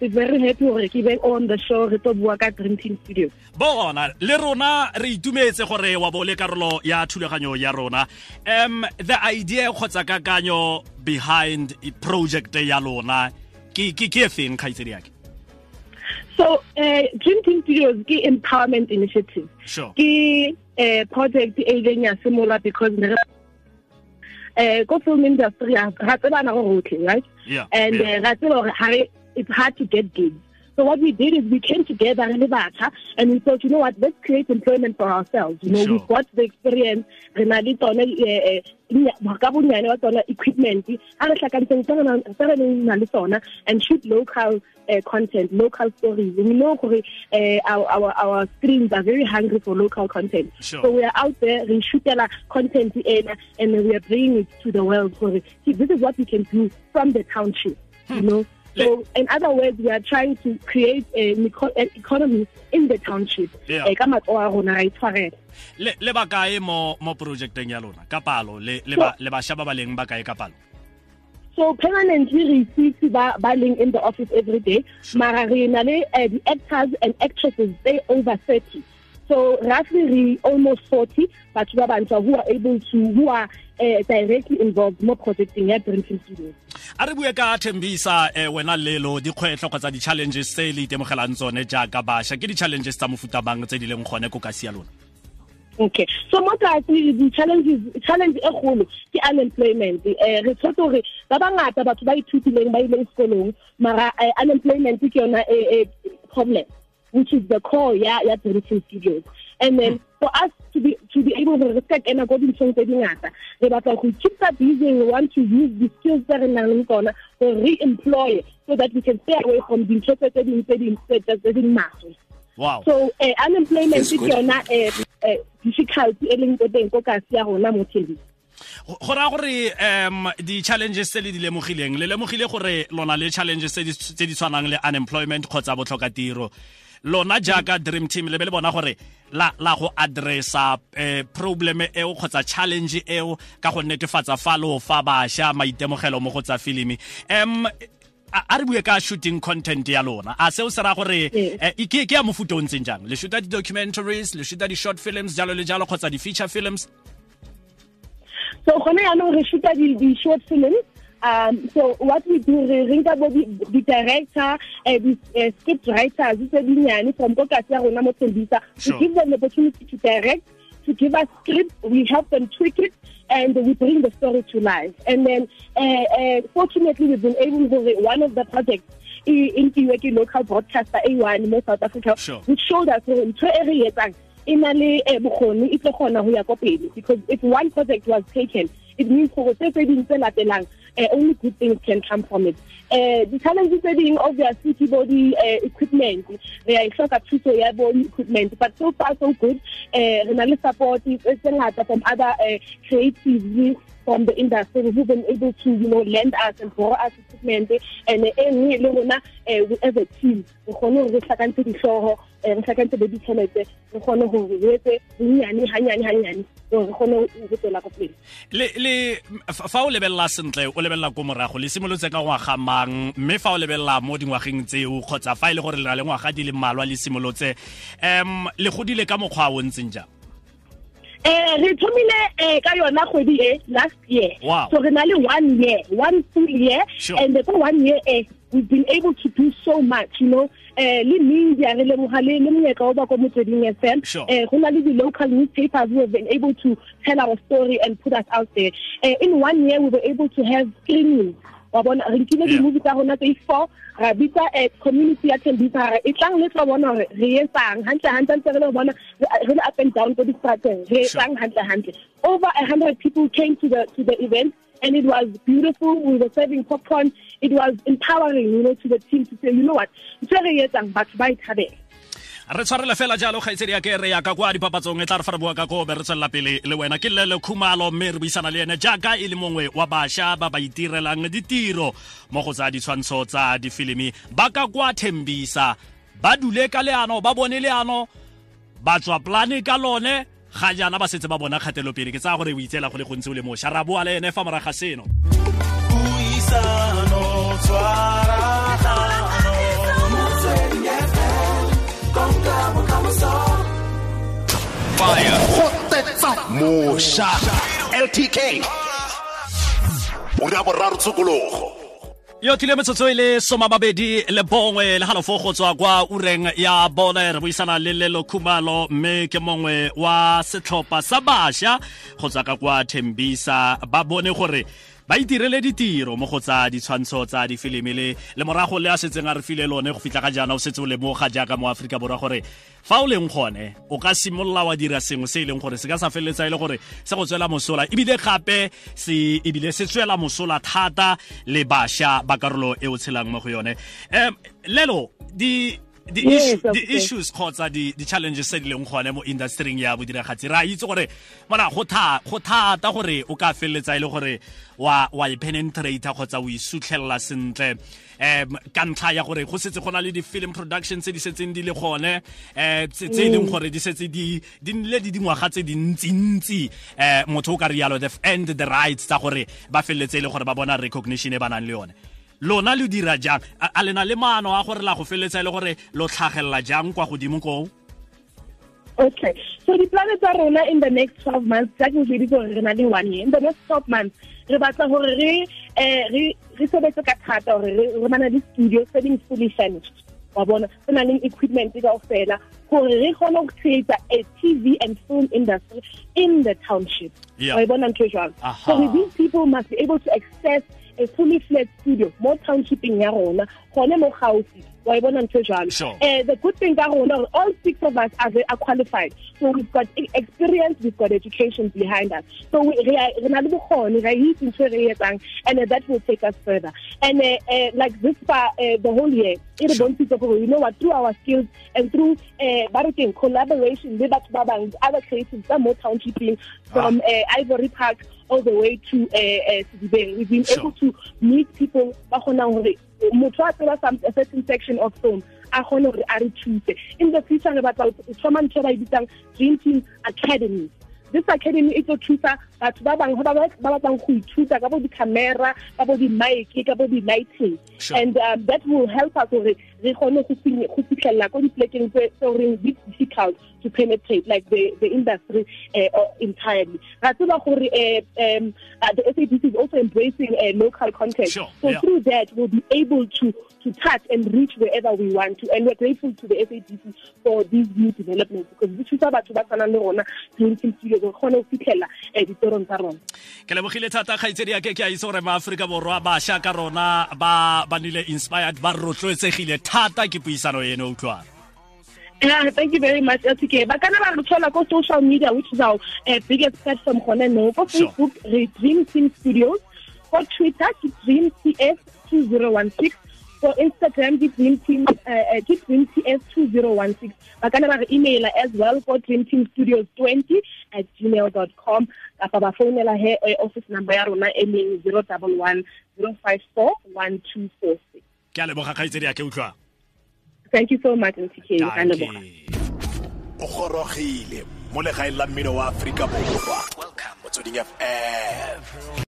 be very happy gore ke be on the show re tlo bua ka dream team studio. Bona le rona re itumetse gore wa bo le karolo ya thulaganyo ya rona. Um the idea kgotsa kakanyo behind project ya lona ke ke ke efeng kgaitsedi yake? So uh, dream team studios ke empowerment initiative. Sure. Ke uh, project e ileng ya simola because uh, go film industry ra tsebana go rotlhe right? Yeah and uh, ra tseba gore it's hard to get gigs so what we did is we came together le batjha and we thought you know what let's create employment for ourselves. You know Sure. we've got the experience re na le tsone eh, eh, nya- ka bonyane wa tsona equipment. Ha re tlhakantseng se re na- se re na le tsona and shoot local uh, content local stories. We know uh, our, our our screens are very hungry for local content. Sure. so we are out there re shootela content ena and we are bringing it to the world see this is what we can do from the township you know so in other words we are trying to create an, an economy in the township. Eh, ka matsogo a rona ra itshwarela le le bakae mo mo projecteng ya lona? Ka palo le le ba bašwa ba ba leng ka palo? So permanently re six ba ba leng in the office every day. Mara re na le the actors and actresses they over 30 so roughly re almost 40 batho ba bantsha who are able to who are uh, directly involved mo projecting ya Dreamfilm Studios a re bue ka thembisa eh, wena lelo dikgwetlho kgotsa di-challenges tse le itemogelang tsone jaaka bašwa ke di-challenges tsa mofuta bang tse di leng gone ko kasi ya lona Okay. So mo tlase di-challenges challenge e kgolo ke unemployment. um re tshwetse gore ba bangata batho ba ithutileng ba ileng sekolong mara unemployment ke yona problem which is the core ya ya Dreamfilm Studios. And then for us to be to be able to respect and according to tse dingata re batla go keep that busy we want to use the skills that re nang le tsona to re-employ so that we can stay away from the interest tse ding tse ding tse ding maswe. wow. So uh, unemployment is ke yona eh, eh, difficulty e leng teng ko kasi ya rona mo Go- raya gore um di-challenges tse le di lemogileng le lemogile gore lona le challenges tse di tse di tshwanang le unemployment kgotsa botlhokatiro lona jaaka dream team le be le bona gore la la go addressa eh, problem eo kgotsa challenge eo ka go netefatsa fa lo fa bašwa maitemogelo mo go tsa filimi. Um a re bue ka shooting content ya lona. A seo se raya gore Yes. eh, ke ya mofuta o ntseng jang? Le shoota di-documentaries le shoota di-short films jalo le jalo kgotsa di-feature films? So gone yaanong re shoota di di short films um so what we do re re nka the, di director eh, di eh, script writers from ko kasi ya rona mo Tembisa Sure. we give them the opportunity to direct to give us script we help them tweak it and we bring the story to life and then uh, uh, fortunately we've been able to one of the projects i- inkiwe ke local broadcaster A1 mo South Africa Sure. which showed us ntho e re etsang e na le eh, bokgoni e tlo kgona ho ya ko pele because if one project was taken it means gore tse tse ding tse latelang eh, only good things can come from it. Eh the challenges are being obviously ke bo eh, equipment. Re a e hloka thuso ya bo equipment but so far so good. Re na le support tse from other eh, creatives from the industry who've been able to you know lend us and borrow us equipment. And e nngwe le rona we- as a team re kgone hore re tlhakantse dihlooho eh, re tlhakantse bo ditšhelete re kgone hore re etse bonnyane hanyane hanyane gore re kgone ho tswela ko pele. Le le fa o lebelela sentle o lebelela ko morago. Le simolotse ka ngwaga mang mme fa o lebelela mo dingwageng tseo kgotsa fa e le gore le na le ngwaga di le mmalwa le simolotse um le godile ka mokgwa o o ntseng jang? Eh re thomile eh ka yona kgwedi e last year. So re na le one year one full year and for one year eh we've been able to do so much you know. Eh le media re lemoga le le monyetla o ba ko motsweding FM Sure. eh go na le di local newspapers who have been able to tell our story and put us out there. Eh in one year we were able to have screenings wa bona re nkile di-movie tsa rona tse four ra bitsa eh, community ya tembisa ra e tlang le tla bona gore re etsang hantle hantle ntse re le bona re le up and down ko di-strateng re etsang hantle hantle. Over a hundred people came to the to the event and it was beautiful we were serving popcorn it was empowering you know to the team to say you know what? Ntse re etsang re tshwarele fela jalo kgaitsedi ya ke re yaka kwa dipapatsong e tla re fa re bua ka ko be re tswelela pele le wena. Ke lele khumalo mme re buisana le ene jaaka e le mongwe wa bašwa ba ba itirelang ditiro mo go tsa ditshwantsho tsa difilimi. Ba ka kwa thembisa ba dule ka leano ba bone leano ba tswa plane ka lone ga jaana ba setse ba bona kgatelopele. Ke tsaya gore o itseela go le gontsi o le mošwa. Ra boa le ene fa moraga seno. Puisano mosha ltk ura boraro tsokologo. Yo tlile metsotso e le soma babedi le bongwe le halofo go tswa kwa ureng ya bone. Re buisana le lelo khumalo mme ke mongwe wa setlhopha sa bašwa go tswa ka kwa thembisa. Ba bone gore ba itirele ditiro mo go tsa ditshwantsho tsa difilimi le le morago le a setseng a re file lone go fitla ga jaana o setse o lemoga jaaka mo aforika borwa gore fa o leng gone o ka simolola wa dira sengwe se e leng gore se ka sa feleletsa e le gore se go tswela mosola. Ebile gape se ebile se tswela mosola thata le bašwa ba karolo e o tshelang mo go yone. Um lelo di di Yes, issue- course. issues kgotsa di di challenges tse di leng gone mo industryng ya bodiragatsi ra itse gore mona go tha- go thata gore o ka feleletsa e le gore wa wa penetrata kgotsa o isutlhelela sentle. Um ka ntlha ya gore go setse go na le di-film production tse di setseng di le gone um tse e leng gore di setse di nnile di dingwaga tse dintsintsi um motho o ka rialo the and the rights tsa gore ba feleletse e le gore ba bona recognition e ba nang le yone lona le dira jang a lena le maano a gore la go feleletsa e le gore lo tlhagelela jang kwa godimo koo Okay. So the planets are rona in the next 12 months. That will be for re na le one year. In the next 12 months, re batla hore re eh re re sebetse ka thata hore re bana le studio setting fully furnished. Wa bona, re na le equipment ka ofela hore re kgone ho create a TV and film industry in the township. Wa bona ntho. Aha. So these people must be able to access a fully fledged studio mo townshiping ya rona, gone mo gaufi. Wa bona ntho e jwalo. Sure. Uh, the good thing that we all six of us are, are qualified. So we've got e- experience, we've got education behind us. So we re re na le bokgoni, re a itse ntho e re e etsang, and uh, that will take us further. And uh, uh, like this far, uh, the whole year, it Sure. bontshitse gore, you know what, through our skills and through uh, ba re keng, collaboration le batho ba bang, other creatives tsa mo townshiping from uh, Ivory Park all the way to uh, uh, We've been Sure. able to meet people ba kgonang hore motho a tseba some a certain section of film a hore a re thuse. In the future re batla ho thoma ntho ba e bitsang dream team academy. This academy e tlo thusa batho ba bang ba ba ba batlang go ithuta ka bo di-camera ka bo di-mic ka bo di-lighting. And um, that will help us hore re kgone go fitlhelela ko diplekeng tse goreng di difficult to penetrate like the the industry uh, entirely. Ra tseba gore um, the SABC is also embracing uh, local content. Sure, so yeah. through that we'll be able to to touch and reach wherever we want to and we're grateful to the SABC for these new developments because di thusa batho ba tshwanang le rona Dream Team Studios. Go kgone go fitlhela um ditorong tsa rona. Ke lebogile thata kgaitsedi ya ke ke a itse gore maaforika borwa bašwa ka rona ba ba nile inspired ba rotloetsegile thata ke puisano eno utlwana Yeah, thank you very much, LTK. Kana ba re thola ko social media, which is our uh, biggest platform gone no. Ko Sure. Facebook, re Dream Team Studios. Ko Twitter, Dream TS 2016. For Instagram, ke Dream Team, uh, ke Dream TS 2016. Ba kana ba email as well ko Dream Team Studios 20 at gmail.com. Kapa ba founela he office number ya rona e leng 011 054 1246. Ke a leboga kgaitsedi ya ke utlwang Thank you so much, leboga. O gorogile mo legaeng la mmino wa aforika borwa. Motsweding fm